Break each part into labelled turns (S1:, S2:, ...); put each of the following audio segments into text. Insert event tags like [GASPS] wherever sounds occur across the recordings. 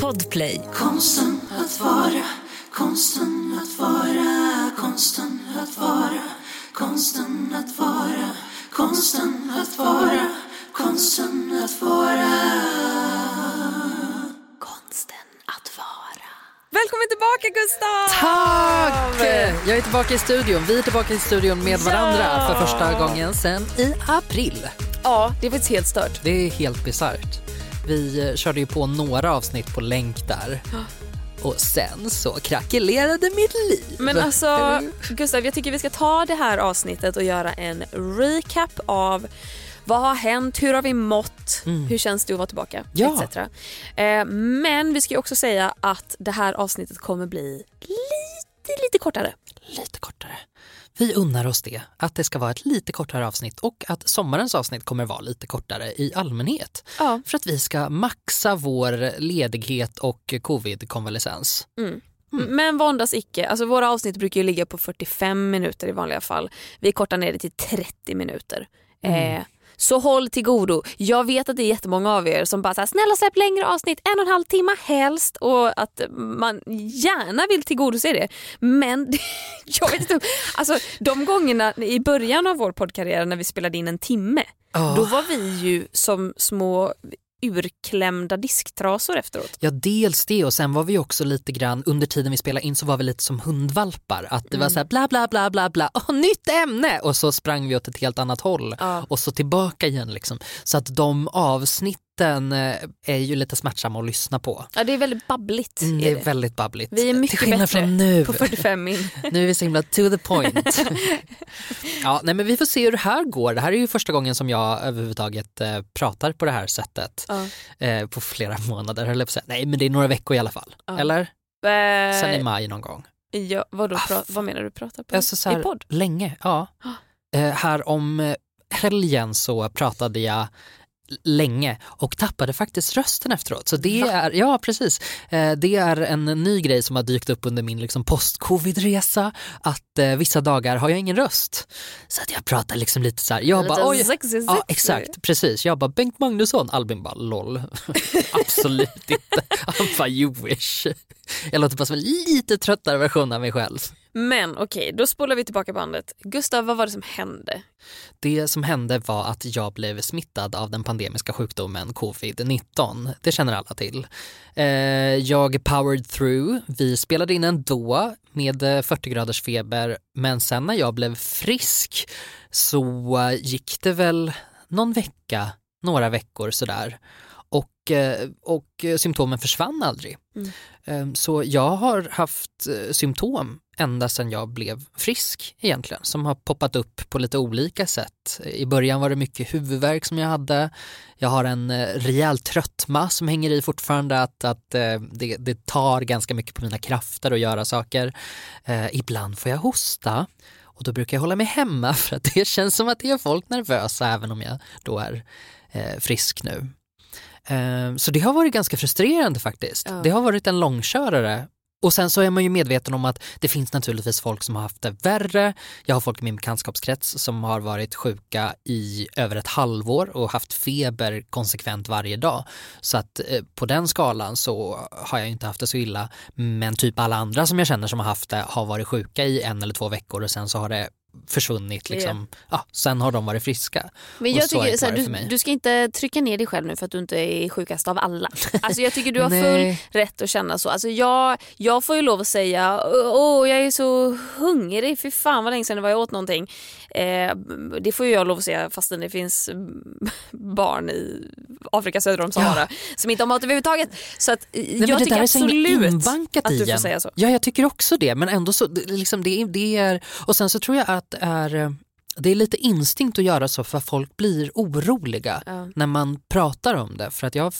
S1: Podplay.
S2: Konsten att vara, konsten att vara, konsten att vara, konsten att vara, konsten att vara, konsten att vara.
S3: Välkommen tillbaka Gustav!
S4: Tack! Jag är tillbaka i studion. Vi är tillbaka i studion med varandra för första gången sen i april.
S3: Ja, det är faktiskt helt stört.
S4: Det är helt bisarrt. Vi eh, körde ju på några avsnitt på länk där. Och sen så krackelerade mitt liv.
S3: Men alltså Gustav, jag tycker vi ska ta det här avsnittet och göra en recap av vad har hänt, hur har vi mått, hur känns det att vara tillbaka
S4: Mm. Ja.
S3: etc. Eh, men vi ska ju också säga att det här avsnittet kommer bli lite, lite kortare.
S4: Lite kortare. Vi unnar oss det, att det ska vara ett lite kortare avsnitt och att sommarens avsnitt kommer vara lite kortare i allmänhet.
S3: Ja.
S4: För att vi ska maxa vår ledighet och covid-konvalescens.
S3: Mm. Men våndas icke. Alltså våra avsnitt brukar ju ligga på 45 minuter i vanliga fall. Vi kortar ner det till 30 minuter. Eh, så håll till godo. Jag vet att det är jättemånga av er som bara här, snälla släpp längre avsnitt, en och en halv timme helst och att man gärna vill tillgodose det. Men [LAUGHS] jag vet inte, alltså de gångerna i början av vår poddkarriär när vi spelade in en timme,
S4: Ja.
S3: då var vi ju som små urklämda disktrasor efteråt.
S4: Ja, dels det och sen var vi också lite grann, under tiden vi spelade in så var vi lite som hundvalpar. Att det var så här bla bla bla bla bla, Åh, nytt ämne! Och så sprang vi åt ett helt annat håll
S3: Ja.
S4: och så tillbaka igen. Liksom. Så att de avsnitten eh, är ju lite smärtsamma att lyssna på.
S3: Ja, det är väldigt babbligt.
S4: Mm, det är
S3: det.
S4: väldigt babbligt.
S3: Vi är mycket
S4: Till
S3: bättre
S4: från nu.
S3: på 45 min. [LAUGHS]
S4: Nu är vi så himla to the point. [LAUGHS] ja, nej, men vi får se hur det här går. Det här är ju första gången som jag överhuvudtaget eh, pratar på det här sättet
S3: Ja.
S4: eh, på flera månader. Höll jag på att säga. Nej, men det är några veckor i alla fall.
S3: Ja.
S4: Eller? Sen i maj någon gång.
S3: ja, vadå,
S4: Ah,
S3: vad menar du prata på?
S4: Alltså så här,
S3: I podd?
S4: Länge, ja. [GASPS] Eh, här om helgen så pratade jag länge och tappade faktiskt rösten efteråt. Så det är, ja precis, eh, det är en ny grej som har dykt upp under min liksom, post-covid-resa att eh, vissa dagar har jag ingen röst. Så att jag pratar liksom lite så här, jag bara oj,
S3: sexy, sexy.
S4: Ja exakt, precis. Jag bara Bengt Magnusson, Albin bara LOL. [LAUGHS] Absolut inte. [LAUGHS] Han bara you wish. Jag låter bara som en lite tröttare version av mig själv.
S3: Men okej, då spolar vi tillbaka bandet. Gustav, vad var det som hände?
S4: Det som hände var att jag blev smittad av den pandemiska sjukdomen covid-19. Det känner alla till. Eh, jag powered through. Vi spelade in ändå med eh, 40 graders feber men sen när jag blev frisk så eh, gick det väl någon vecka, några veckor sådär. Och, eh, och eh, symptomen försvann aldrig.
S3: Mm.
S4: Eh, Så jag har haft eh, symptom ända sedan jag blev frisk egentligen som har poppat upp på lite olika sätt. I början var det mycket huvudvärk som jag hade. Jag har en eh, rejäl tröttma som hänger i fortfarande att, att eh, det, det tar ganska mycket på mina krafter att göra saker. Eh, ibland får jag hosta och då brukar jag hålla mig hemma [LAUGHS] för att det känns som att det gör folk nervösa även om jag då är frisk nu. Så det har varit ganska frustrerande faktiskt.
S3: Ja.
S4: Det har varit en långkörare. Och sen så är man ju medveten om att det finns naturligtvis folk som har haft det värre. Jag har folk i min bekantskapskrets som har varit sjuka i över ett halvår och haft feber konsekvent varje dag. Så att eh, på den skalan så har jag inte haft det så illa. Men typ alla andra som jag känner som har haft det har varit sjuka i en eller två veckor och sen så har det försvunnit liksom. Ja, sen har de varit friska.
S3: Men jag tycker så här, du, du ska inte trycka ner dig själv nu för att du inte är sjukast av alla. [LAUGHS] Alltså jag tycker du har full rätt att känna så. Alltså jag, jag får ju lov att säga åh jag är så hungrig, fy fan vad länge sedan det var jag åt någonting. Eh, det får ju jag lov att säga fastän det finns [LAUGHS] barn i Afrika söder om Sahara som inte har mat överhuvudtaget. Så att, eh,
S4: Nej,
S3: jag
S4: det
S3: tycker
S4: där
S3: absolut att du får säga så.
S4: Ja, jag tycker också det. Men ändå så, det- liksom, det, det är... Och sen så tror jag att det är, eh, det är lite instinkt att göra så för att folk blir oroliga
S3: Ja.
S4: när man pratar om det. För att jag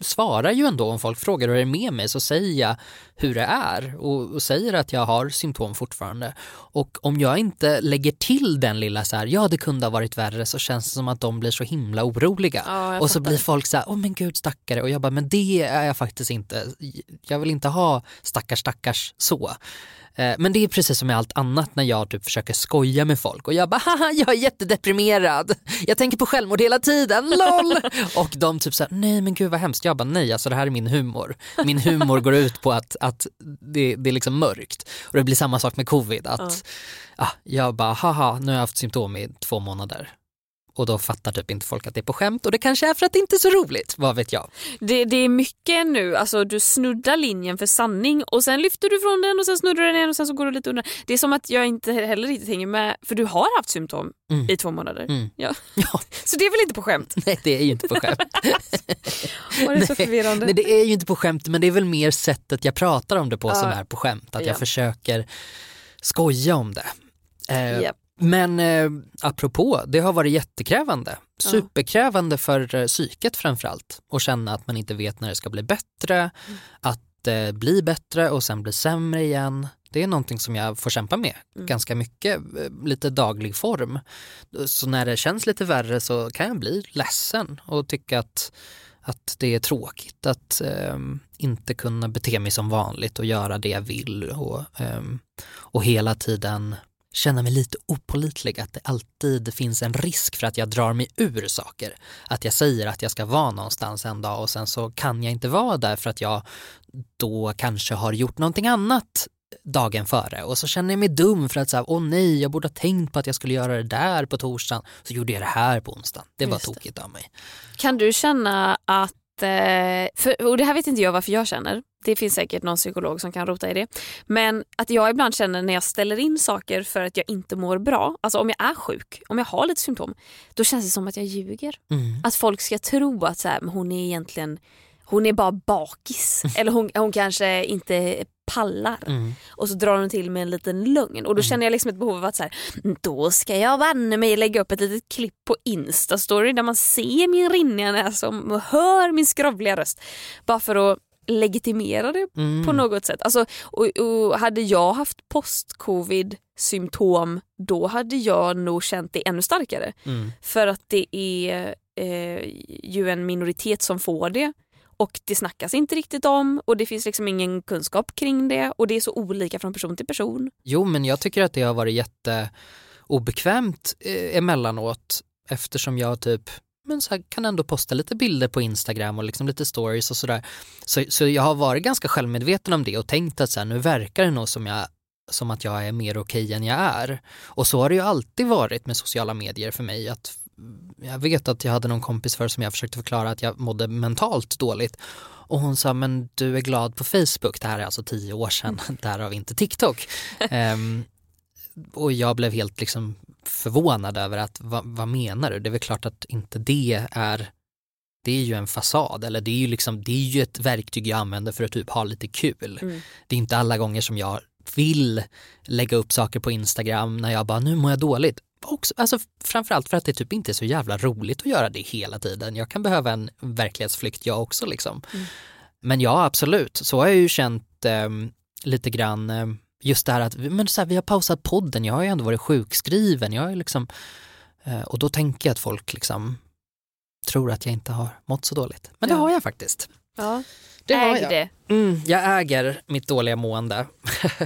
S4: svarar ju ändå om folk frågar hur det är med mig så säger jag hur det är och, och säger att jag har symptom fortfarande. Och om jag inte lägger till den lilla så här, ja det kunde ha varit värre så känns det som att de blir så himla oroliga.
S3: Ja,
S4: och så
S3: fattar.
S4: blir folk så här, åh men gud stackare och jag bara, men det är jag faktiskt inte. Jag vill inte ha stackars stackars så. Eh, Men det är precis som med allt annat när jag typ försöker skoja med folk och jag bara haha jag är jättedeprimerad. Jag tänker på självmord hela tiden, LOL! [LAUGHS] och de typ såhär nej men gud vad hemskt. Jag jag bara nej, alltså det här är min humor. Min humor går ut på att, att det, det är liksom mörkt. Och det blir samma sak med covid, att ja. ah, jag bara haha, nu har jag haft symptom i två månader och då fattar typ inte folk att det är på skämt och det kanske är för att det inte är så roligt, vad vet jag.
S3: Det, det är mycket nu, alltså du snuddar linjen för sanning och sen lyfter du från den och sen snuddar du den igen och sen så går du lite undan. Det är som att jag inte heller riktigt hänger med, för du har haft symptom mm. i två månader.
S4: Mm.
S3: Ja. [LAUGHS]
S4: ja. [LAUGHS]
S3: Så det är väl inte på skämt? [LAUGHS]
S4: Nej det är ju inte på skämt.
S3: och det är så förvirrande.
S4: Nej det är ju inte på skämt men det är väl mer sättet jag pratar om det på ja. som är på skämt. Att ja. jag försöker skoja om det.
S3: Eh, yep.
S4: Men eh, apropå, det har varit jättekrävande. Superkrävande för eh, psyket framförallt. Att känna att man inte vet när det ska bli bättre, mm. att eh, bli bättre och sen bli sämre igen. Det är någonting som jag får kämpa med mm. ganska mycket, eh, lite daglig form. Så när det känns lite värre så kan jag bli ledsen och tycka att, att det är tråkigt att eh, inte kunna bete mig som vanligt och göra det jag vill och, eh, och hela tiden känna mig lite opolitlig, att det alltid finns en risk för att jag drar mig ur saker. Att jag säger att jag ska vara någonstans en dag och sen så kan jag inte vara där för att jag då kanske har gjort någonting annat dagen före och så känner jag mig dum för att säga åh nej, jag borde ha tänkt på att jag skulle göra det där på torsdagen, så gjorde jag det här på onsdagen. Det var tokigt av mig.
S3: Kan du känna att Eh, för, och det här vet inte jag varför jag känner. Det finns säkert någon psykolog som kan rota i det. Men att jag ibland känner när jag ställer in saker för att jag inte mår bra. Alltså om jag är sjuk, om jag har lite symptom. Då känns det som att jag ljuger.
S4: Mm.
S3: Att folk ska tro att så här, hon är egentligen hon är bara bakis. [LAUGHS] Eller hon, hon kanske inte pallar.
S4: Mm.
S3: Och så drar hon till med en liten lögn. Och då mm. känner jag liksom ett behov av att så här, då ska jag vanne mig lägga upp ett litet klipp på Instastory där man ser min rinniga näsa och hör min skrovliga röst. Bara för att legitimera det
S4: mm.
S3: på något sätt. Alltså, och, och hade jag haft post-covid symptom då hade jag nog känt det ännu starkare.
S4: Mm.
S3: För att det är eh, ju en minoritet som får det och det snackas inte riktigt om och det finns liksom ingen kunskap kring det och det är så olika från person till person.
S4: Jo men jag tycker att det har varit jätteobekvämt eh, emellanåt eftersom jag typ men så här, kan ändå posta lite bilder på Instagram och liksom lite stories och sådär. Så, så jag har varit ganska självmedveten om det och tänkt att så här, nu verkar det nog som, jag, som att jag är mer okej än jag är. Och så har det ju alltid varit med sociala medier för mig. att jag vet att jag hade någon kompis för som jag försökte förklara att jag mådde mentalt dåligt. Och hon sa, men du är glad på Facebook, det här är alltså tio år sedan, [LAUGHS] därav inte TikTok. um, [LAUGHS] och jag blev helt liksom förvånad över att, vad, vad, menar du? Det är väl klart att inte det är, det är ju en fasad, eller det är ju liksom, det är ju ett verktyg jag använder för att typ ha lite kul.
S3: Mm.
S4: Det är inte alla gånger som jag vill lägga upp saker på Instagram när jag bara, nu mår jag dåligt också, alltså framförallt för att det typ inte är så jävla roligt att göra det hela tiden. Jag kan behöva en verklighetsflykt jag också liksom.
S3: Mm.
S4: Men ja, absolut, så har jag ju känt eh, lite grann eh, just det här att men så här, vi har pausat podden, jag har ju ändå varit sjukskriven, jag är liksom, eh, och då tänker jag att folk liksom tror att jag inte har mått så dåligt. Men det ja. har jag faktiskt.
S3: Ja.
S4: Det
S3: har jag.
S4: Det. Mm, jag äger mitt dåliga mående.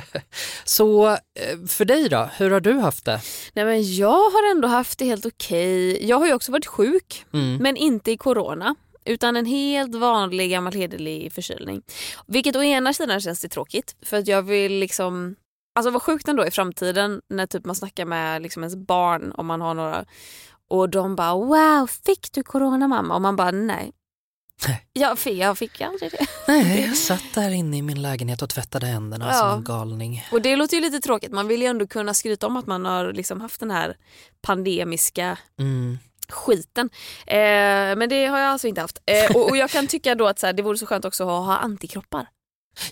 S4: [LAUGHS] så eh, för dig då, hur har du haft det?
S3: Nej men jag har ändå haft det helt okej. Jag har ju också varit sjuk,
S4: mm.
S3: men inte i corona utan en helt vanlig gammal hederlig förkylning. Vilket å ena sidan känns det tråkigt för att jag vill liksom Alltså vad sjukt ändå i framtiden när typ man snackar med liksom ens barn om man har några och de bara wow fick du corona mamma? Och man bara nej [LAUGHS] jag fick, jag fick aldrig det.
S4: Nej, jag satt där inne i min lägenhet och tvättade händerna ja. som en galning.
S3: Och det låter ju lite tråkigt, man vill ju ändå kunna skryta om att man har liksom haft den här pandemiska
S4: mm.
S3: Skiten. Eh, men det har jag alltså inte haft. Eh, och, och, jag kan tycka då att så här, det vore så skönt också att ha antikroppar.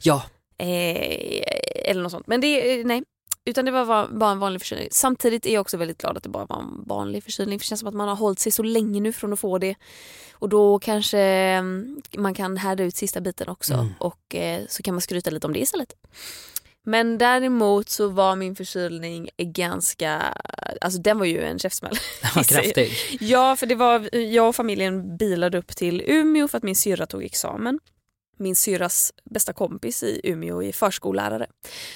S4: Ja.
S3: Eh, eller något sånt. Men det, nej, utan det var bara en vanlig förkylning. Samtidigt är jag också väldigt glad att det bara var en vanlig förkylning. För det känns som att man har hållit sig så länge nu från att få det. Och då kanske mm, man kan härda ut sista biten också.
S4: Mm.
S3: Och eh, så kan man skryta lite om det istället. Men däremot så var min förkylning ganska, alltså den var ju en käftsmäll. [LAUGHS]
S4: Kraftig.
S3: ja för det var, jag och familjen bilade upp till Umeå för att min syrra tog examen min syrras bästa kompis i Umeå är förskollärare.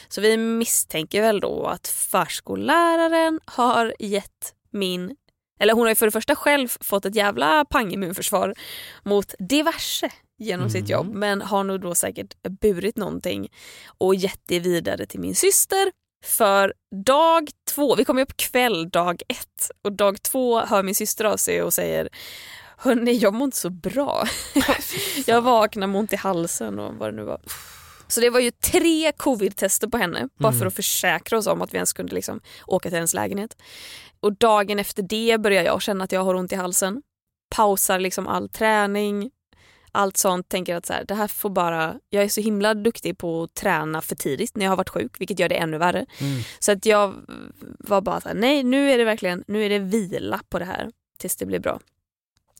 S3: Så vi misstänker väl då att förskolläraren har gett min Eller hon har ju för det första själv fått ett jävla pang-immunförsvar mot diverse genom sitt jobb men har nog då säkert burit någonting och gett det vidare till min syster. För dag två, vi kom upp kväll dag ett och dag två hör min syster av sig och säger Hörni, jag mår inte så bra. [LAUGHS] jag vaknar med ont i halsen och vad det nu var. Så det var ju tre covid-tester på henne bara för att försäkra oss om att vi ens kunde liksom åka till hennes lägenhet. Och dagen efter det börjar jag känna att jag har ont i halsen. Pausar liksom all träning, allt sånt. Tänker att så här, det här får bara... Jag är så himla duktig på att träna för tidigt när jag har varit sjuk, vilket gör det ännu värre.
S4: Mm.
S3: Så att jag var bara så här, nej nu är det verkligen nu är det vila på det här tills det blir bra.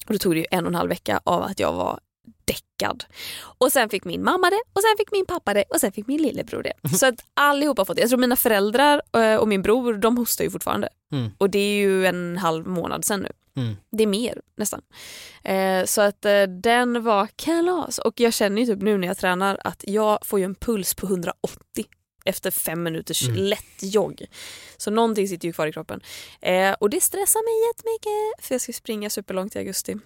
S3: Och då tog det ju en och en halv vecka av att jag var däckad. Och sen fick min mamma det och sen fick min pappa det och sen fick min lillebror det. Så att allihopa har fått det. Jag tror mina föräldrar eh, och min bror de hostar ju fortfarande.
S4: Mm.
S3: Och det är ju en halv månad sen nu.
S4: Mm.
S3: Det är mer nästan. Eh, så att eh, den var kalas. Och jag känner ju typ nu när jag tränar att jag får ju en puls på 180 efter fem minuters
S4: Mm.
S3: lätt jogg. Så någonting sitter ju kvar i kroppen. Eh, och det stressar mig jättemycket för jag ska springa superlångt i augusti.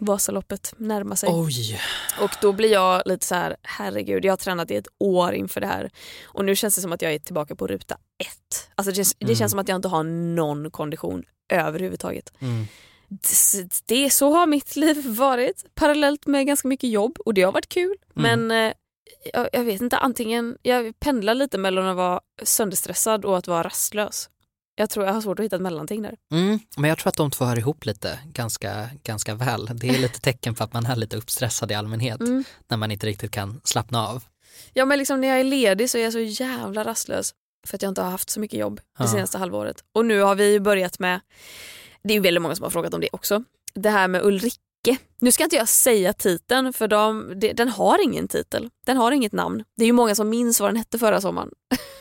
S3: Vasaloppet närmar sig.
S4: Oj,
S3: Och då blir jag lite så här, herregud jag har tränat i ett år inför det här och nu känns det som att jag är tillbaka på ruta ett. Alltså det, känns, det
S4: Mm.
S3: känns som att jag inte har någon kondition överhuvudtaget.
S4: mm.
S3: Det, det, så har mitt liv varit parallellt med ganska mycket jobb och det har varit kul.
S4: Mm.
S3: Men eh, jag, jag vet inte, antingen, jag pendlar lite mellan att vara sönderstressad och att vara rastlös. Jag tror jag har svårt att hitta ett mellanting där.
S4: Mm, men jag tror att de två hör ihop lite ganska, ganska väl. Det är lite tecken på att man är lite uppstressad i allmänhet
S3: Mm.
S4: när man inte riktigt kan slappna av.
S3: Ja men liksom när jag är ledig så är jag så jävla rastlös för att jag inte har haft så mycket jobb det
S4: Ja.
S3: senaste halvåret. Och nu har vi börjat med, det är ju väldigt många som har frågat om det också, det här med Ulrike. Nu ska inte jag säga titeln för de, det- den har ingen titel, den har inget namn. Det är ju många som minns vad den hette förra sommaren.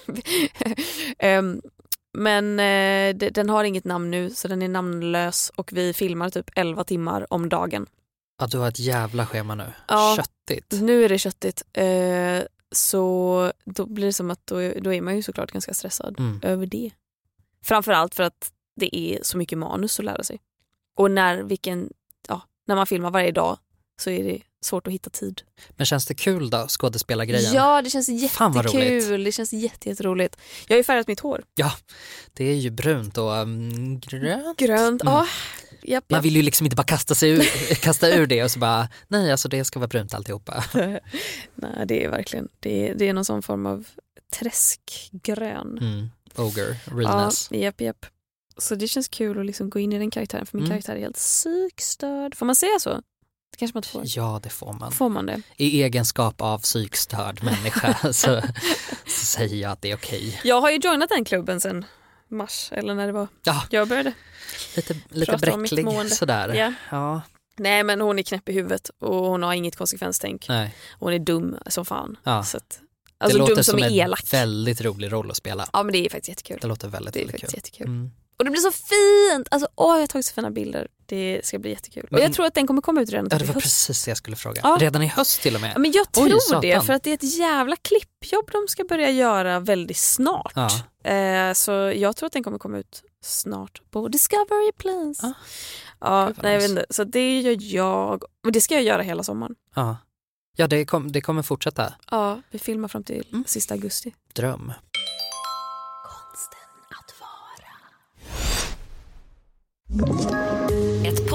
S3: [LAUGHS] Ehm, men eh, den har inget namn nu så den är namnlös och vi filmar typ 11 timmar om dagen.
S4: Att du har ett jävla schema nu.
S3: Ja.
S4: Köttigt.
S3: Nu är det köttigt. Eh, så då blir det som att då, då är man ju såklart ganska stressad
S4: Mm.
S3: över det. Framförallt för att det är så mycket manus att lära sig. Och när, vilken, ja, när man filmar varje dag så är det svårt att hitta tid.
S4: Men känns det kul då, skådespelargrejen?
S3: Ja, det känns jättekul. Det känns jätte, jätteroligt. Jag har ju färgat mitt hår.
S4: Det är ju brunt och um, grönt.
S3: Grönt.
S4: Mm.
S3: Ja, japp,
S4: Man vill ju liksom inte bara kasta, sig ur, [LAUGHS] kasta ur det och så bara, nej alltså det ska vara brunt alltihopa. [LAUGHS]
S3: Nej, det är verkligen, det är, det är någon sån form av träskgrön.
S4: Mm. Ogre,
S3: Ja,
S4: realness.
S3: japp, japp. Så det känns kul att liksom gå in i den karaktären för min
S4: Mm.
S3: karaktär är helt psykstörd. Får man säga så? Det kanske man inte får.
S4: Ja, det får man.
S3: Får man det?
S4: I egenskap av psykstörd människa [LAUGHS] så, så säger jag att det är okej.
S3: Jag har ju joinat den klubben sen mars eller när det var.
S4: Ja.
S3: Jag började.
S4: Lite, lite bräcklig sådär.
S3: Ja.
S4: Ja,
S3: Nej men hon är knäpp i huvudet och hon har inget konsekvenstänk.
S4: nej.
S3: Hon är dum som fan.
S4: Ja.
S3: Så att,
S4: Det
S3: alltså
S4: låter
S3: dum som,
S4: som en
S3: elak.
S4: väldigt rolig roll att spela.
S3: Ja men det är faktiskt jättekul.
S4: Det låter väldigt,
S3: Det är
S4: väldigt kul.
S3: jättekul.
S4: Mm.
S3: Och det blir så fint! Alltså, åh, jag har tagit så fina bilder. Det ska bli jättekul. Och
S4: Men-
S3: jag tror att den kommer komma ut redan
S4: Ja,
S3: till
S4: det var
S3: höst.
S4: precis det jag skulle fråga.
S3: Ja.
S4: Redan i höst till och med.
S3: Ja, men jag
S4: Oj,
S3: tror
S4: satan.
S3: det för att det är ett jävla klippjobb de ska börja göra väldigt snart.
S4: Ja.
S3: Eh, så jag tror att den kommer komma ut snart på Discovery Plus.
S4: Ah.
S3: Ja, nej, jag vet inte. Så det gör jag. Och det ska jag göra hela sommaren.
S4: Ja, ja det, kom, det kommer fortsätta.
S3: Ja, vi filmar fram till
S4: Mm.
S3: sista augusti.
S4: Dröm.
S1: Ett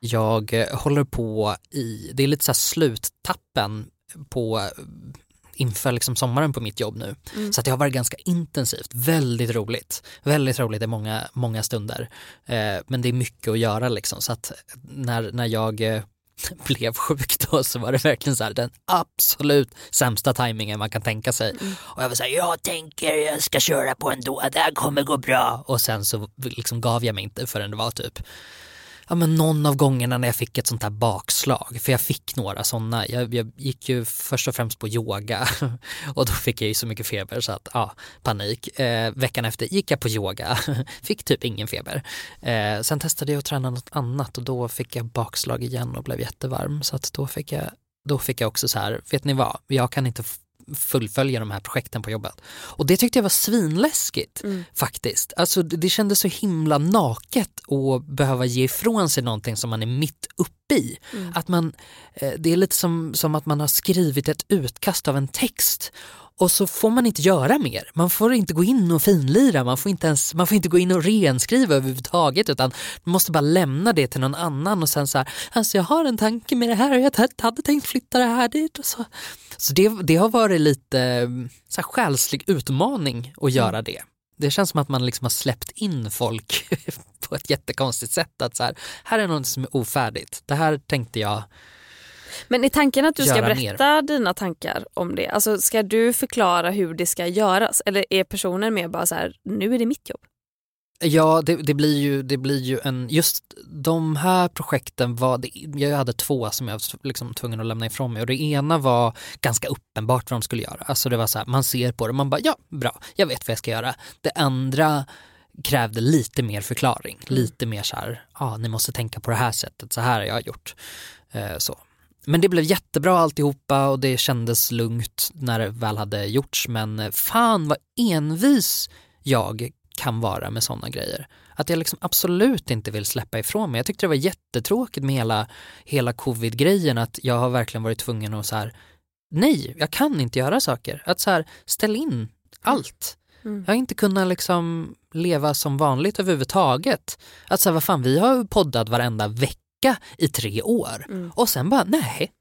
S4: Jag eh, håller på i, det är lite så här sluttappen på inför liksom sommaren på mitt jobb nu. Så att det har varit ganska intensivt, väldigt roligt. Väldigt roligt i många, många stunder. Eh, men det är mycket att göra liksom så att när, när jag eh, [LAUGHS] blev sjuk då så var det verkligen så här, den absolut sämsta tajmingen man kan tänka sig. Och jag var såhär, jag tänker jag ska köra på ändå, det här kommer gå bra. Och sen så liksom gav jag mig inte förrän det var typ ja, men någon av gångerna när jag fick ett sånt här bakslag, för jag fick några sådana. Jag, jag gick ju först och främst på yoga [LAUGHS] och då fick jag ju så mycket feber så att ja, panik. Eh, veckan efter gick jag på yoga, [LAUGHS] fick typ ingen feber. Eh, sen testade jag att träna något annat och då fick jag bakslag igen och blev jättevarm så att då fick jag då fick jag också så här, vet ni vad, jag kan inte fullfölja de här projekten på jobbet. Och det tyckte jag var svinläskigt faktiskt. Alltså det, det kändes så himla naket att behöva ge ifrån sig någonting som man är mitt uppe i. Att man, eh, det är lite som, som att man har skrivit ett utkast av en text och så får man inte göra mer. Man får inte gå in och finlira, man får inte, ens, man får inte gå in och renskriva överhuvudtaget utan man måste bara lämna det till någon annan och sen så här, alltså jag har en tanke med det här och jag hade tänkt flytta det här dit. Och så så det, det har varit lite så här, själslig utmaning att göra det. Det känns som att man liksom har släppt in folk [LAUGHS] på ett jättekonstigt sätt. Att så här, här är något som är ofärdigt. Det här tänkte jag
S3: Men är tanken att du ska berätta dina tankar om det? Alltså ska du förklara hur det ska göras? Eller är personen mer bara så här, nu är det mitt jobb?
S4: Ja, det, det, blir ju, det blir ju en, just de här projekten var, det, jag hade två som jag var liksom tvungen att lämna ifrån mig och det ena var ganska uppenbart vad de skulle göra. Alltså det var så här, man ser på det, man bara ja, bra, jag vet vad jag ska göra. Det andra krävde lite mer förklaring, lite mer så här, ja ni måste tänka på det här sättet, så här har jag gjort. Eh, så. Men det blev jättebra alltihopa och det kändes lugnt när det väl hade gjorts men fan vad envis jag kan vara med sådana grejer. Att jag liksom absolut inte vill släppa ifrån mig. Jag tyckte det var jättetråkigt med hela, hela covid-grejen att jag har verkligen varit tvungen att så här, nej, jag kan inte göra saker. Att så här, ställ in allt.
S3: Mm.
S4: Jag har inte kunnat liksom leva som vanligt överhuvudtaget. Att så här, vad fan, vi har poddat varenda vecka i tre år
S3: Mm.
S4: och sen bara, nej,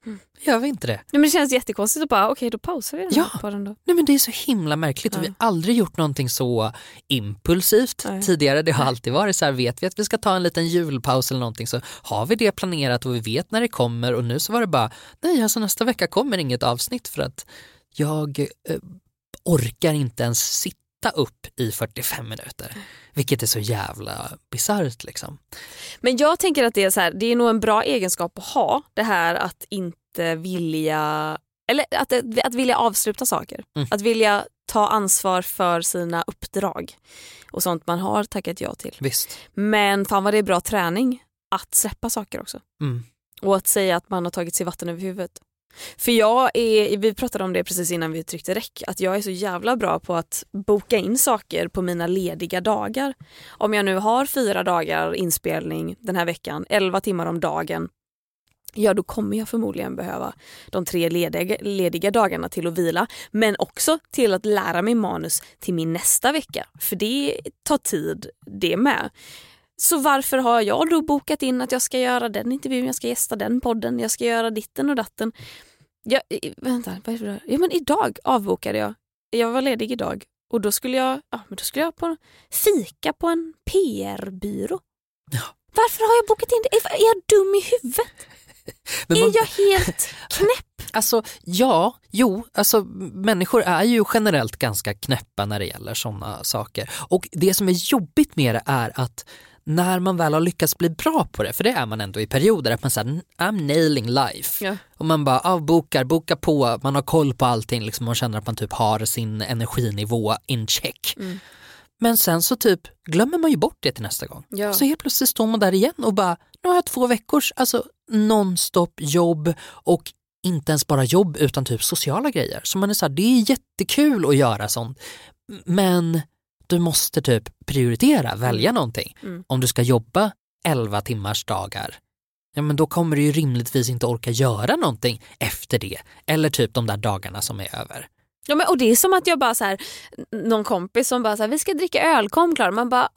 S4: gör vi inte det.
S3: Nej, men det känns jättekonstigt att bara, okej då pausar vi den här
S4: Ja.
S3: podden då.
S4: Nej men det är så himla märkligt och vi
S3: Ja.
S4: har aldrig gjort någonting så impulsivt
S3: Nej.
S4: tidigare. Det har alltid varit så här, vet vi att vi ska ta en liten julpaus eller någonting så har vi det planerat och vi vet när det kommer och nu så var det bara, nej alltså nästa vecka kommer inget avsnitt för att jag eh, orkar inte ens sitta upp i 45 minuter. Vilket är så jävla bisarrt liksom.
S3: Men jag tänker att det är så här, det är nog en bra egenskap att ha det här att inte vilja eller att, att vilja avsluta saker.
S4: Mm.
S3: Att vilja ta ansvar för sina uppdrag och sånt man har tackat ja till.
S4: Visst.
S3: Men fan vad det är bra träning att släppa saker också.
S4: Mm.
S3: Och att säga att man har tagit sig vatten över huvudet. För jag är, vi pratade om det precis innan vi tryckte räck, att jag är så jävla bra på att boka in saker på mina lediga dagar. Om jag nu har fyra dagar inspelning den här veckan, elva timmar om dagen, ja då kommer jag förmodligen behöva de tre lediga, lediga dagarna till att vila. Men också till att lära mig manus till min nästa vecka. För det tar tid det med. Så varför har jag då bokat in att jag ska göra den intervjun, jag ska gästa den podden, jag ska göra ditten och datten. Jag, vänta, vad är det? Ja, men idag avbokade jag. Jag var ledig idag och då skulle jag, ja, men då skulle jag på fika på en PR-byrå.
S4: Ja.
S3: Varför har jag bokat in det? Är, jag dum i huvudet? [LAUGHS]
S4: Men
S3: är
S4: man-
S3: jag helt knäpp? [LAUGHS]
S4: Alltså ja, jo, alltså människor är ju generellt ganska knäppa när det gäller sådana saker. Och det som är jobbigt med det är att när man väl har lyckats bli bra på det, för det är man ändå i perioder, att man säger I'm nailing life.
S3: Ja.
S4: Och man bara avbokar, bokar på, man har koll på allting liksom, och känner att man typ har sin energinivå in check.
S3: Mm.
S4: Men sen så typ glömmer man ju bort det till nästa gång.
S3: Ja.
S4: Så helt plötsligt står man där igen och bara, nu har jag två veckors alltså nonstop jobb och inte ens bara jobb utan typ sociala grejer. Så man är så här, det är jättekul att göra sånt men du måste typ prioritera, välja någonting.
S3: Mm.
S4: Om du ska jobba 11 timmars dagar, ja men då kommer du ju rimligtvis inte orka göra någonting efter det. Eller typ de där dagarna som är över.
S3: Ja, men, och det är som att jag bara så här, någon kompis som bara så här, vi ska dricka öl, kom klar. Man bara,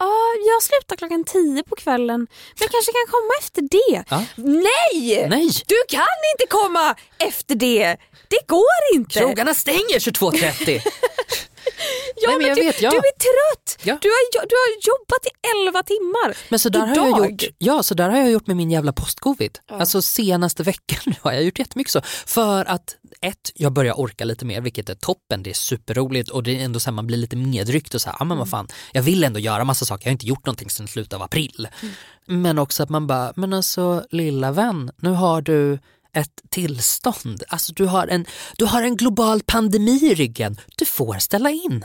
S3: jag slutar klockan tio på kvällen, men jag kanske kan komma efter det.
S4: Ja.
S3: Nej!
S4: Nej,
S3: Du kan inte komma efter det! Det går inte!
S4: krogarna stänger 22.30. [LAUGHS]
S3: Ja,
S4: Nej, men jag
S3: du,
S4: vet, ja.
S3: du är trött!
S4: Ja.
S3: Du, har, du har jobbat i 11 timmar.
S4: Men så där, har
S3: Idag?
S4: jag gjort, ja, så där har jag gjort med min jävla postcovid. Alltså senaste veckan nu [LAUGHS] har jag gjort jättemycket så. För att ett, jag börjar orka lite mer vilket är toppen, det är superroligt och det är ändå så här, man blir lite medryckt och så här, ja men vad fan, jag vill ändå göra massa saker, jag har inte gjort någonting sedan slutet av april. Men också att man bara, men alltså lilla vän, nu har du ett tillstånd, alltså du har en, du har en global pandemi i ryggen, du får ställa in.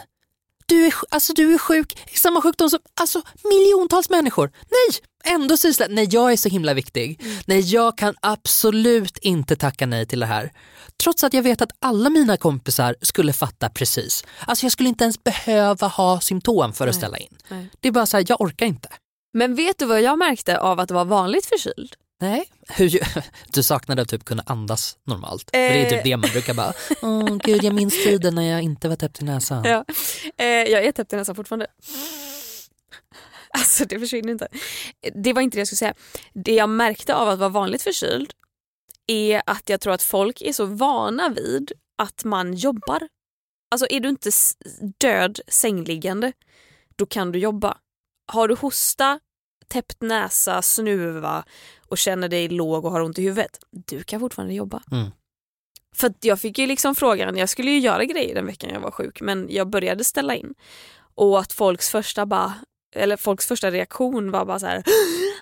S4: Du är, alltså, du är sjuk i samma sjukdom som alltså, miljontals människor. Nej, ändå sysslar Nej, jag är så himla viktig. Nej, jag kan absolut inte tacka nej till det här. Trots att jag vet att alla mina kompisar skulle fatta precis. Alltså jag skulle inte ens behöva ha symptom för att ställa in.
S3: Nej.
S4: Det är bara så här, jag orkar inte.
S3: Men vet du vad jag märkte av att vara vanligt förkyld?
S4: Nej. Hur, [LAUGHS] du saknade att typ kunna andas normalt. För det är typ
S3: Eh.
S4: det man brukar bara, [LAUGHS] åh gud jag minns tiden när jag inte var täppt i näsan.
S3: Ja. Eh, jag är täppt i näsan fortfarande. Alltså det försvinner inte. Det var inte det jag skulle säga. Det jag märkte av att vara vanligt förkyld är att jag tror att folk är så vana vid att man jobbar. Alltså är du inte död sängliggande, då kan du jobba. Har du hosta, täppt näsa, snuva och känner dig låg och har ont i huvudet, du kan fortfarande jobba.
S4: Mm.
S3: För jag fick ju liksom frågan, jag skulle ju göra grejer den veckan jag var sjuk men jag började ställa in. Och att folks första bara, eller folks första reaktion var bara så här: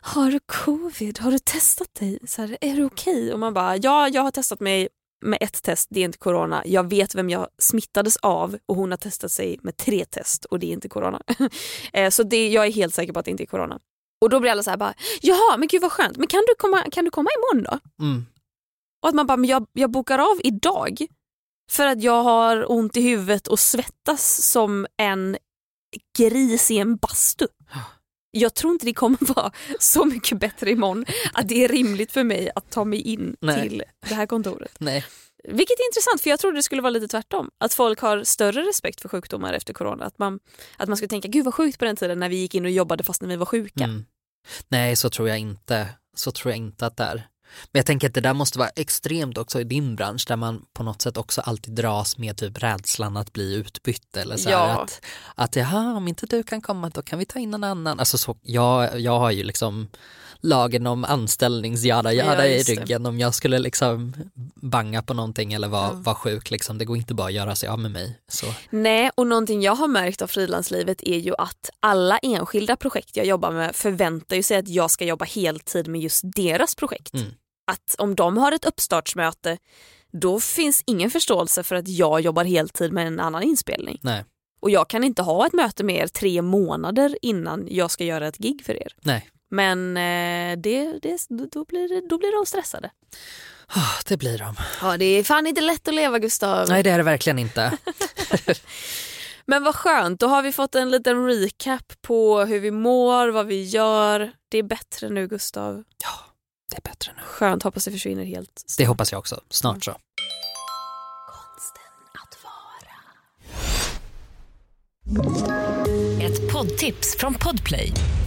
S3: Har du covid? Har du testat dig? Så här, är du okej? Och man bara, ja jag har testat mig med ett test, det är inte corona. Jag vet vem jag smittades av och hon har testat sig med tre test och det är inte corona. [LAUGHS] Eh, så det, jag är helt säker på att det inte är corona. Och då blir alla så här bara, jaha men gud vad skönt, men kan du komma, kan du komma imorgon då?
S4: Mm.
S3: Och att man bara, men jag, jag bokar av idag för att jag har ont i huvudet och svettas som en gris i en bastu. [GASPS] Jag tror inte det kommer [LAUGHS] vara så mycket bättre imorgon att det är rimligt för mig att ta mig in
S4: Nej.
S3: till det här kontoret.
S4: Nej.
S3: Vilket är intressant för jag trodde det skulle vara lite tvärtom. Att folk har större respekt för sjukdomar efter corona. Att man, att man skulle tänka, gud vad sjukt på den tiden när vi gick in och jobbade fast när vi var sjuka.
S4: Mm. Nej, så tror jag inte. Så tror jag inte att det är. Men jag tänker att det där måste vara extremt också i din bransch där man på något sätt också alltid dras med typ rädslan att bli utbytt eller så
S3: Ja.
S4: att, att jaha, om inte du kan komma då kan vi ta in någon annan. Alltså så, jag, jag har ju liksom lagen om anställningsjada jada
S3: Ja,
S4: i
S3: just det.
S4: ryggen om jag skulle liksom banga på någonting eller vara
S3: Ja.
S4: vara sjuk liksom. Det går inte bara att göra sig av med mig. Så.
S3: Nej, och någonting jag har märkt av frilanslivet är ju att alla enskilda projekt jag jobbar med förväntar ju sig att jag ska jobba heltid med just deras projekt.
S4: Mm.
S3: Att om de har ett uppstartsmöte då finns ingen förståelse för att jag jobbar heltid med en annan inspelning.
S4: Nej,
S3: Och jag kan inte ha ett möte med er tre månader innan jag ska göra ett gig för er.
S4: nej.
S3: Men eh, det, det, då, blir det, då blir de stressade.
S4: Ah, Det blir de.
S3: Ja, det är fan inte lätt att leva Gustav.
S4: Nej det är det verkligen inte. [LAUGHS] [LAUGHS]
S3: Men vad skönt, då har vi fått en liten recap på hur vi mår, vad vi gör. Det är bättre nu Gustav.
S4: Det är bättre nu.
S3: Skönt, hoppas det försvinner helt.
S4: Det hoppas jag också. Snart så.
S1: Ett poddtips från Podplay.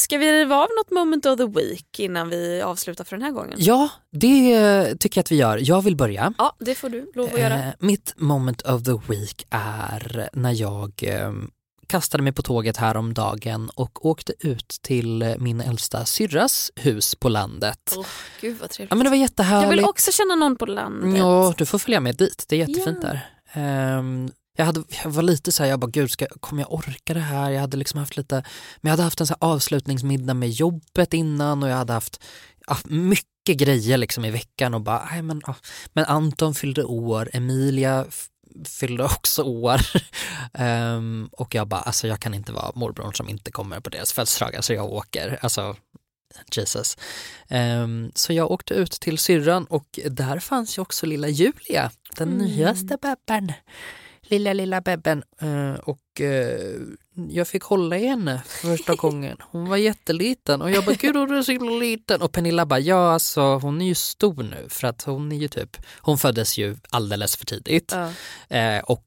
S3: Ska vi riva av något moment of the week innan vi avslutar för den här gången?
S4: Ja, det tycker jag att vi gör. Jag vill börja.
S3: Ja, det får du lov att göra.
S4: Eh, mitt moment of the week är när jag eh, kastade mig på tåget häromdagen och åkte ut till min äldsta syrras hus på landet.
S3: Åh, Gud vad trevligt.
S4: Ja men det var
S3: jag
S4: jättehärligt.
S3: vill också känna någon på landet.
S4: Ja, du får följa med dit. Det är jättefint
S3: Ja.
S4: där. Ehm, jag, hade, jag var lite så här, jag bara gud, ska, kommer jag orka det här? Jag hade liksom haft lite, men jag hade haft en så avslutningsmiddag med jobbet innan och jag hade haft mycket grejer liksom i veckan och bara, nej men, men Anton fyllde år, Emilia fyllde också år [LAUGHS] Ehm, och jag bara, alltså jag kan inte vara morbrorn som inte kommer på deras födelsedag, alltså jag åker, alltså Jesus. Ehm, så jag åkte ut till syrran och där fanns ju också lilla Julia, den
S3: Mm.
S4: nyaste bebben. Lilla, lilla bebben. Eh, och eh, jag fick hålla i henne för första [LAUGHS] gången. Hon var jätteliten och jag bara, gud hon är så himla liten. Och Pernilla bara, ja alltså hon är ju stor nu för att hon är ju typ, hon föddes ju alldeles för tidigt.
S3: Ja.
S4: Eh, och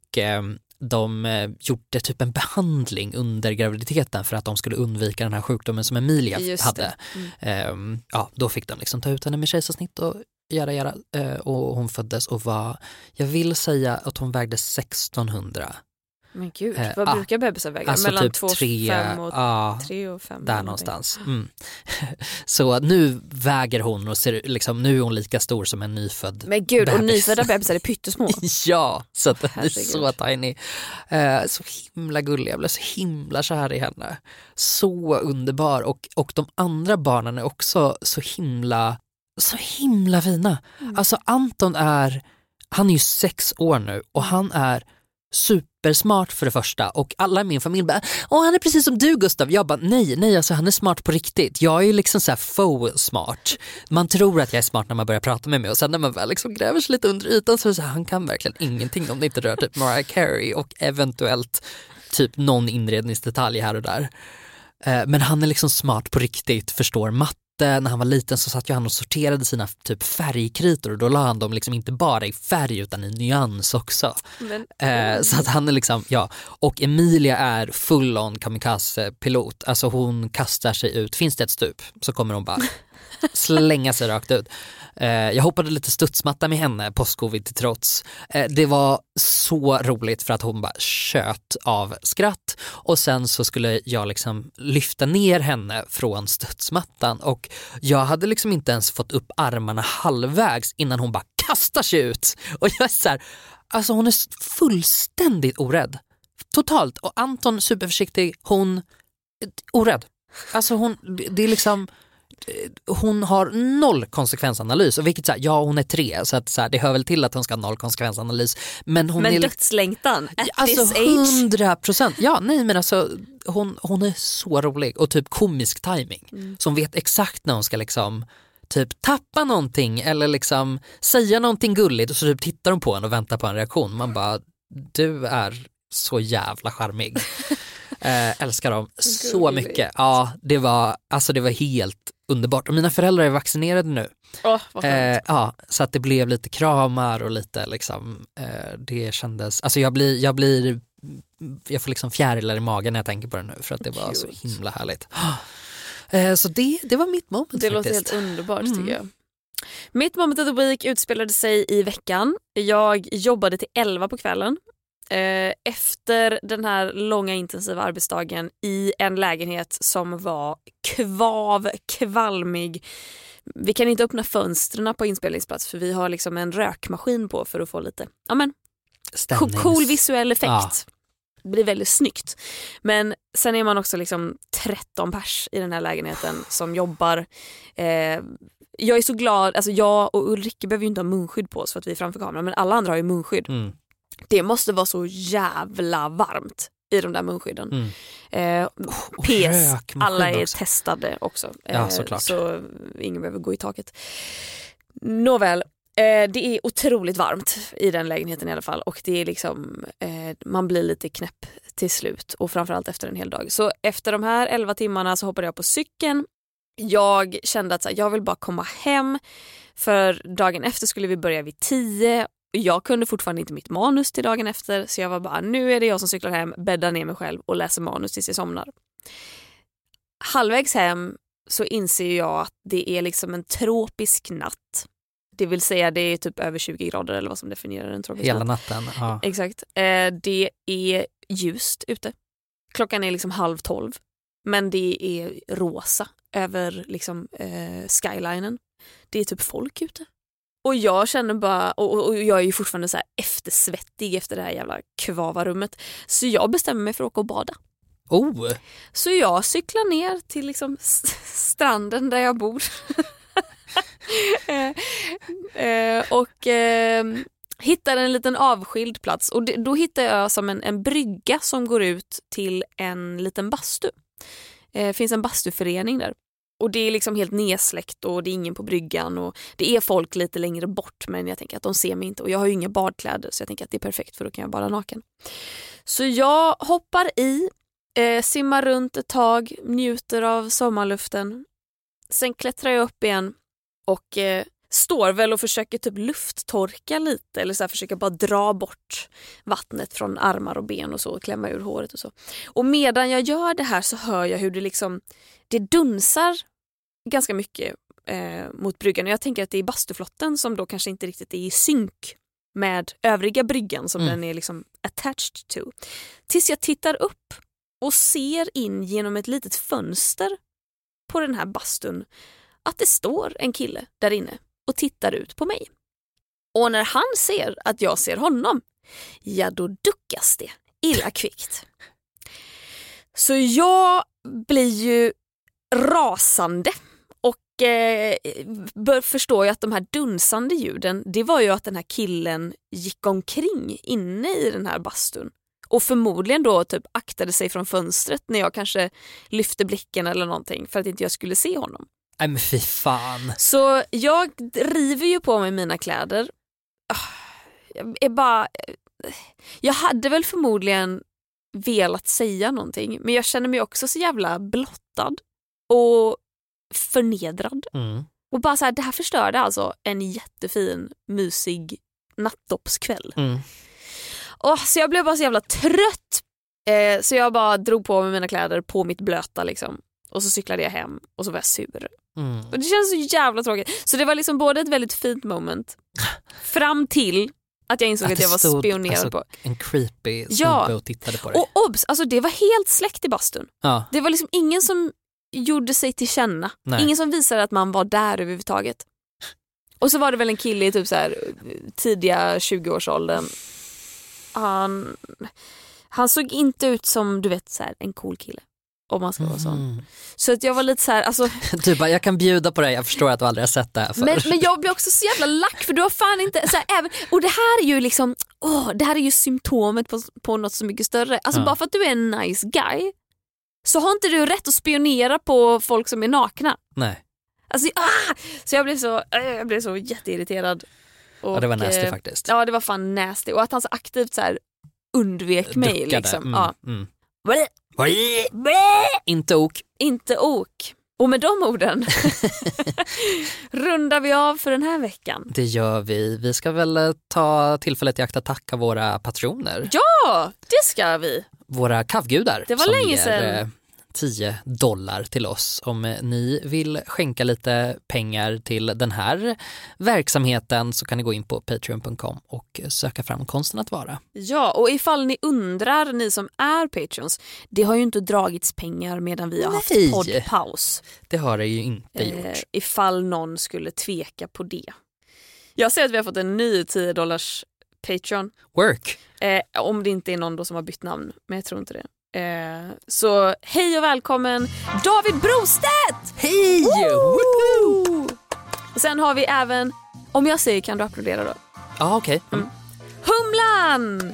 S4: de gjorde typ en behandling under graviditeten för att de skulle undvika den här sjukdomen som Emilia
S3: Just
S4: hade.
S3: Mm.
S4: Eh, ja, då fick de liksom ta ut henne med kejsarsnitt och göra, göra. Eh, och hon föddes och var, jag vill säga att hon vägde 1600.
S3: Men gud,
S4: Eh,
S3: vad
S4: ah,
S3: brukar bebisar väga?
S4: Alltså
S3: Mellan
S4: typ
S3: två,
S4: tre,
S3: fem och
S4: ja,
S3: tre och fem.
S4: där
S3: eller
S4: någonstans. Mm. [LAUGHS] Så nu väger hon och ser, liksom, nu är hon lika stor som en nyfödd
S3: Men gud, och
S4: bebis.
S3: nyfödda bebisar är pyttesmå. [LAUGHS]
S4: Ja, så den är så tiny. Eh, så himla gullig, jag blev så himla kär i henne. Så underbar och, och de andra barnen är också så himla, så himla fina. Alltså Anton är, han är ju sex år nu och han är supersmart för det första och alla i min familj bara Åh han är precis som du Gustav. Jag bara nej, nej alltså han är smart på riktigt. Jag är ju liksom så här faux smart. Man tror att jag är smart när man börjar prata med mig och sen när man väl liksom gräver sig lite under ytan så är det så här, han kan verkligen ingenting om det inte rör typ Mariah Carey och eventuellt typ någon inredningsdetalj här och där. Eh, Men han är liksom smart på riktigt, förstår matte. När han var liten så satt ju han och sorterade sina typ färgkritor och då la han dem liksom inte bara i färg utan i nyans också.
S3: Men,
S4: Eh, så att han är liksom, ja. Och Emilia är full on kamikaze-pilot. Alltså hon kastar sig ut, finns det ett stup så kommer hon bara [LAUGHS] [LAUGHS] slänga sig rakt ut. Eh, jag hoppade lite studsmatta med henne, postcovid till trots. Eh, det var så roligt för att hon bara tjöt av skratt och sen så skulle jag liksom lyfta ner henne från studsmattan och jag hade liksom inte ens fått upp armarna halvvägs innan hon bara kastar sig ut. Och jag är så här, alltså hon är fullständigt orädd. Totalt. Och Anton superförsiktig, hon eh, orädd. Alltså hon, det- är liksom hon har noll konsekvensanalys och vilket så här, ja hon är tre så att så här, det hör väl till att hon ska ha noll konsekvensanalys men hon
S3: men
S4: är
S3: dödslängtan at
S4: Alltså
S3: this age.
S4: hundra procent. Ja, nej men alltså hon, hon är så rolig och typ komisk timing.
S3: Mm.
S4: Som vet exakt när hon ska liksom typ tappa någonting eller liksom säga någonting gulligt och så typ tittar hon på en och väntar på en reaktion. Man bara, du är så jävla charmig. [LAUGHS] eh, älskar dem så mycket. Ja, det var, alltså det var helt underbart. Och mina föräldrar är vaccinerade nu.
S3: Skönt.
S4: Eh, ja, så att det blev lite kramar och lite liksom, eh, det kändes, alltså jag blir, jag blir, jag får liksom fjärilar i magen när jag tänker på det nu för att det var så
S3: Cute.
S4: himla härligt. [GASPS] Eh, så det, det var mitt moment
S3: Det låter
S4: faktiskt.
S3: helt underbart
S4: Mm.
S3: tycker jag. Mitt moment of the week utspelade sig i veckan. Jag jobbade till 11 på kvällen. Eh, efter den här långa intensiva arbetsdagen i en lägenhet som var kvav, kvalmig. Vi kan inte öppna fönstren på inspelningsplats för vi har liksom en rökmaskin på för att få lite ja, men, cool,
S4: Stämnings-
S3: cool visuell effekt.
S4: Ja.
S3: Det blir väldigt snyggt. Men sen är man också liksom 13 pers i den här lägenheten som jobbar. Eh, jag är så glad, alltså jag och Ulrika behöver ju inte ha munskydd på oss för att vi är framför kameran men alla andra har ju munskydd.
S4: Mm,
S3: Det måste vara så jävla varmt i de där munskydden.
S4: mm.
S3: Eh,
S4: Och
S3: PS, alla är
S4: också.
S3: testade också. Eh,
S4: Ja, såklart.
S3: Så ingen behöver gå i taket. Nåväl, eh, det är otroligt varmt i den lägenheten i alla fall och det är liksom, eh, man blir lite knäpp till slut och framförallt efter en hel dag. Så efter de här 11 timmarna så hoppade jag på cykeln. Jag kände att här, jag vill bara komma hem för dagen efter skulle vi börja vid 10 jag kunde fortfarande inte mitt manus till dagen efter så jag var bara nu är det jag som cyklar hem, bäddar ner mig själv och läser manus tills jag somnar. Halvvägs hem så inser jag att det är liksom en tropisk natt. Det vill säga det är typ över 20 grader eller vad som definierar en tropisk
S4: Hela
S3: natt.
S4: natten. Ja.
S3: Exakt. Eh, det är ljust ute. Klockan är liksom halv tolv. Men det är rosa över liksom, eh, skylinen. Det är typ folk ute. Och jag känner bara, och, och- jag är ju fortfarande så eftersvettig efter det här jävla kvavarummet. Så jag bestämmer mig för att åka och bada.
S4: Oh,
S3: Så jag cyklar ner till liksom stranden där jag bor. [LAUGHS] Eh, eh, och eh, hittar en liten avskild plats. Och då hittar jag som en, en brygga som går ut till en liten bastu. Det finns en bastuförening där och det är liksom helt nedsläckt och det är ingen på bryggan och det är folk lite längre bort men jag tänker att de ser mig inte och jag har ju inga badkläder så jag tänker att det är perfekt för då kan jag bada naken. Så jag hoppar i, eh, simmar runt ett tag, njuter av sommarluften. Sen klättrar jag upp igen och eh, står väl och försöker typ lufttorka lite eller så här, försöker bara dra bort vattnet från armar och ben och så och klämma ur håret och så. Och medan jag gör det här så hör jag hur det liksom det dunsar ganska mycket eh, mot bryggan och jag tänker att det är bastuflotten som då kanske inte riktigt är i synk med övriga bryggan som
S4: Mm.
S3: den är liksom attached to. Tills jag tittar upp och ser in genom ett litet fönster på den här bastun att det står en kille där inne och tittar ut på mig. Och när han ser att jag ser honom, ja då duckas det illa kvickt. Så jag blir ju rasande och eh, förstår ju att de här dunsande ljuden, det var ju att den här killen gick omkring inne i den här bastun och förmodligen då typ aktade sig från fönstret när jag kanske lyfte blicken eller någonting för att inte jag skulle se honom.
S4: Nej men fy fan.
S3: Så jag river ju på mig mina kläder. Ah, Jag är bara... Jag hade väl förmodligen velat säga någonting men jag känner mig också så jävla blottad och förnedrad.
S4: Mm.
S3: Och bara så här, det här förstörde alltså en jättefin mysig nattdoppskväll.
S4: Mm.
S3: Så jag blev bara så jävla trött. Eh, så jag bara drog på mig mina kläder på mitt blöta liksom. Och så cyklade jag hem och så var jag sur.
S4: Mm.
S3: Och det känns så jävla tråkigt. Så det var liksom både ett väldigt fint moment [LAUGHS] fram till att jag insåg att,
S4: det
S3: jag var
S4: stod,
S3: spionerad
S4: alltså,
S3: på.
S4: En creepy snubbe
S3: Ja.
S4: och tittade på dig.
S3: Och obs, alltså det var helt släckt i bastun.
S4: ja.
S3: Det var liksom ingen som gjorde sig till känna.
S4: Nej.
S3: Ingen som visade att man var där överhuvudtaget. Och så var det väl en kille i typ så här, tidiga 20-årsåldern. Han, han såg inte ut som du vet så här, en cool kille. Om man ska vara sån.
S4: Mm.
S3: Så att jag var lite så här, alltså, [LAUGHS]
S4: Du bara, jag kan bjuda på det, jag förstår att du aldrig har sett det här förr.
S3: men, men jag blir också så jävla lack för du har fan inte, så här, även, och det här är ju liksom, åh, det här är ju symptomet på, på något så mycket större. Alltså
S4: Ja.
S3: bara för att du är en nice guy så har inte du rätt att spionera på folk som är nakna.
S4: Nej,
S3: Alltså, ah! Så jag blev så, äh, jag blev så jätteirriterad. Och,
S4: ja, det var nasty
S3: eh,
S4: faktiskt.
S3: Ja det var fan nasty och att han så aktivt så här undvek mig.
S4: Duckade.
S3: Liksom.
S4: Mm,
S3: Ja.
S4: mm. Inte ok.
S3: Inte ok. Och med de orden [LAUGHS] rundar vi av för den här veckan.
S4: Det gör vi. Vi ska väl eh, ta tillfället i akt att tacka våra patroner.
S3: Ja, det ska vi.
S4: Våra kavgudar.
S3: Det var
S4: som
S3: länge
S4: ger,
S3: sedan.
S4: Eh, 10 dollar till oss om ni vill skänka lite pengar till den här verksamheten så kan ni gå in på patreon.com och söka fram konsten att vara.
S3: Ja, och ifall ni undrar, ni som är patrons, det har ju inte dragits pengar medan vi har
S4: Nej.
S3: haft poddpaus.
S4: Det har det ju inte
S3: Eh,
S4: gjort.
S3: ifall någon skulle tveka på det. Jag ser att vi har fått en ny 10 dollars Patreon.
S4: Work.
S3: Eh, om det inte är någon då som har bytt namn, men jag tror inte det. Eh, så hej och välkommen David Brostedt!
S4: Hej!
S3: Woo! Och sen har vi även, om jag säger kan du applådera då?
S4: Ja, okej. Mm.
S3: Humlan!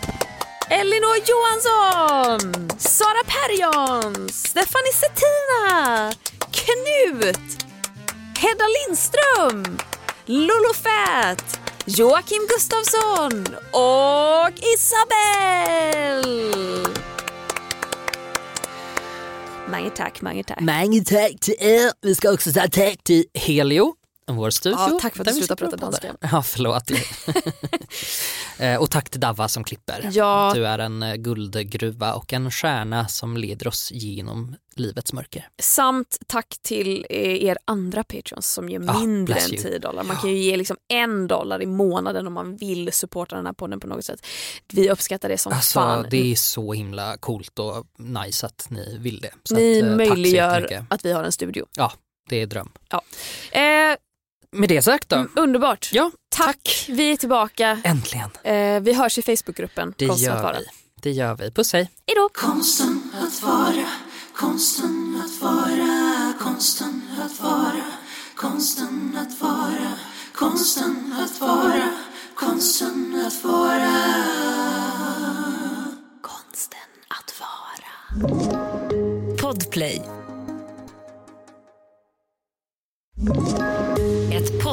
S3: Elinor Johansson! Sara Perjons! Stephanie Settina! Knut! Hedda Lindström! Lolo Fett! Joakim Gustafsson och Isabelle! Mange tack, mange tack.
S4: Många tack till er. Vi ska också säga tack till Helio, vår studio.
S3: Ja, tack för att du slutade prata danska.
S4: Ja, förlåt. [LAUGHS] [LAUGHS] Eh, och tack till Davva som klipper.
S3: Ja.
S4: Du är en eh, guldgruva och en stjärna som leder oss genom livets mörker.
S3: Samt tack till eh, er andra patrons som ger
S4: Ja,
S3: mindre än
S4: you.
S3: 10 dollar. Man kan ju ge liksom en dollar i månaden om man vill supporta den här podden på något sätt. Vi uppskattar det som
S4: Alltså,
S3: fan.
S4: det är så himla coolt och nice att ni vill det. Så
S3: Ni
S4: att,
S3: möjliggör att vi har en studio.
S4: Ja, det är dröm.
S3: Eh,
S4: Med det sagt då.
S3: underbart.
S4: Ja,
S3: tack. Vi är tillbaka.
S4: äntligen.
S3: Eh, vi hörs i Facebookgruppen.
S4: Det
S3: Konsten att
S4: gör
S3: vara.
S4: vi. Det gör vi. Puss hej.
S3: Hejdå.
S2: Konsten att vara, konsten att vara, konsten att vara, konsten att vara, konsten att vara, konsten att vara.
S1: Konsten att vara. Podplay.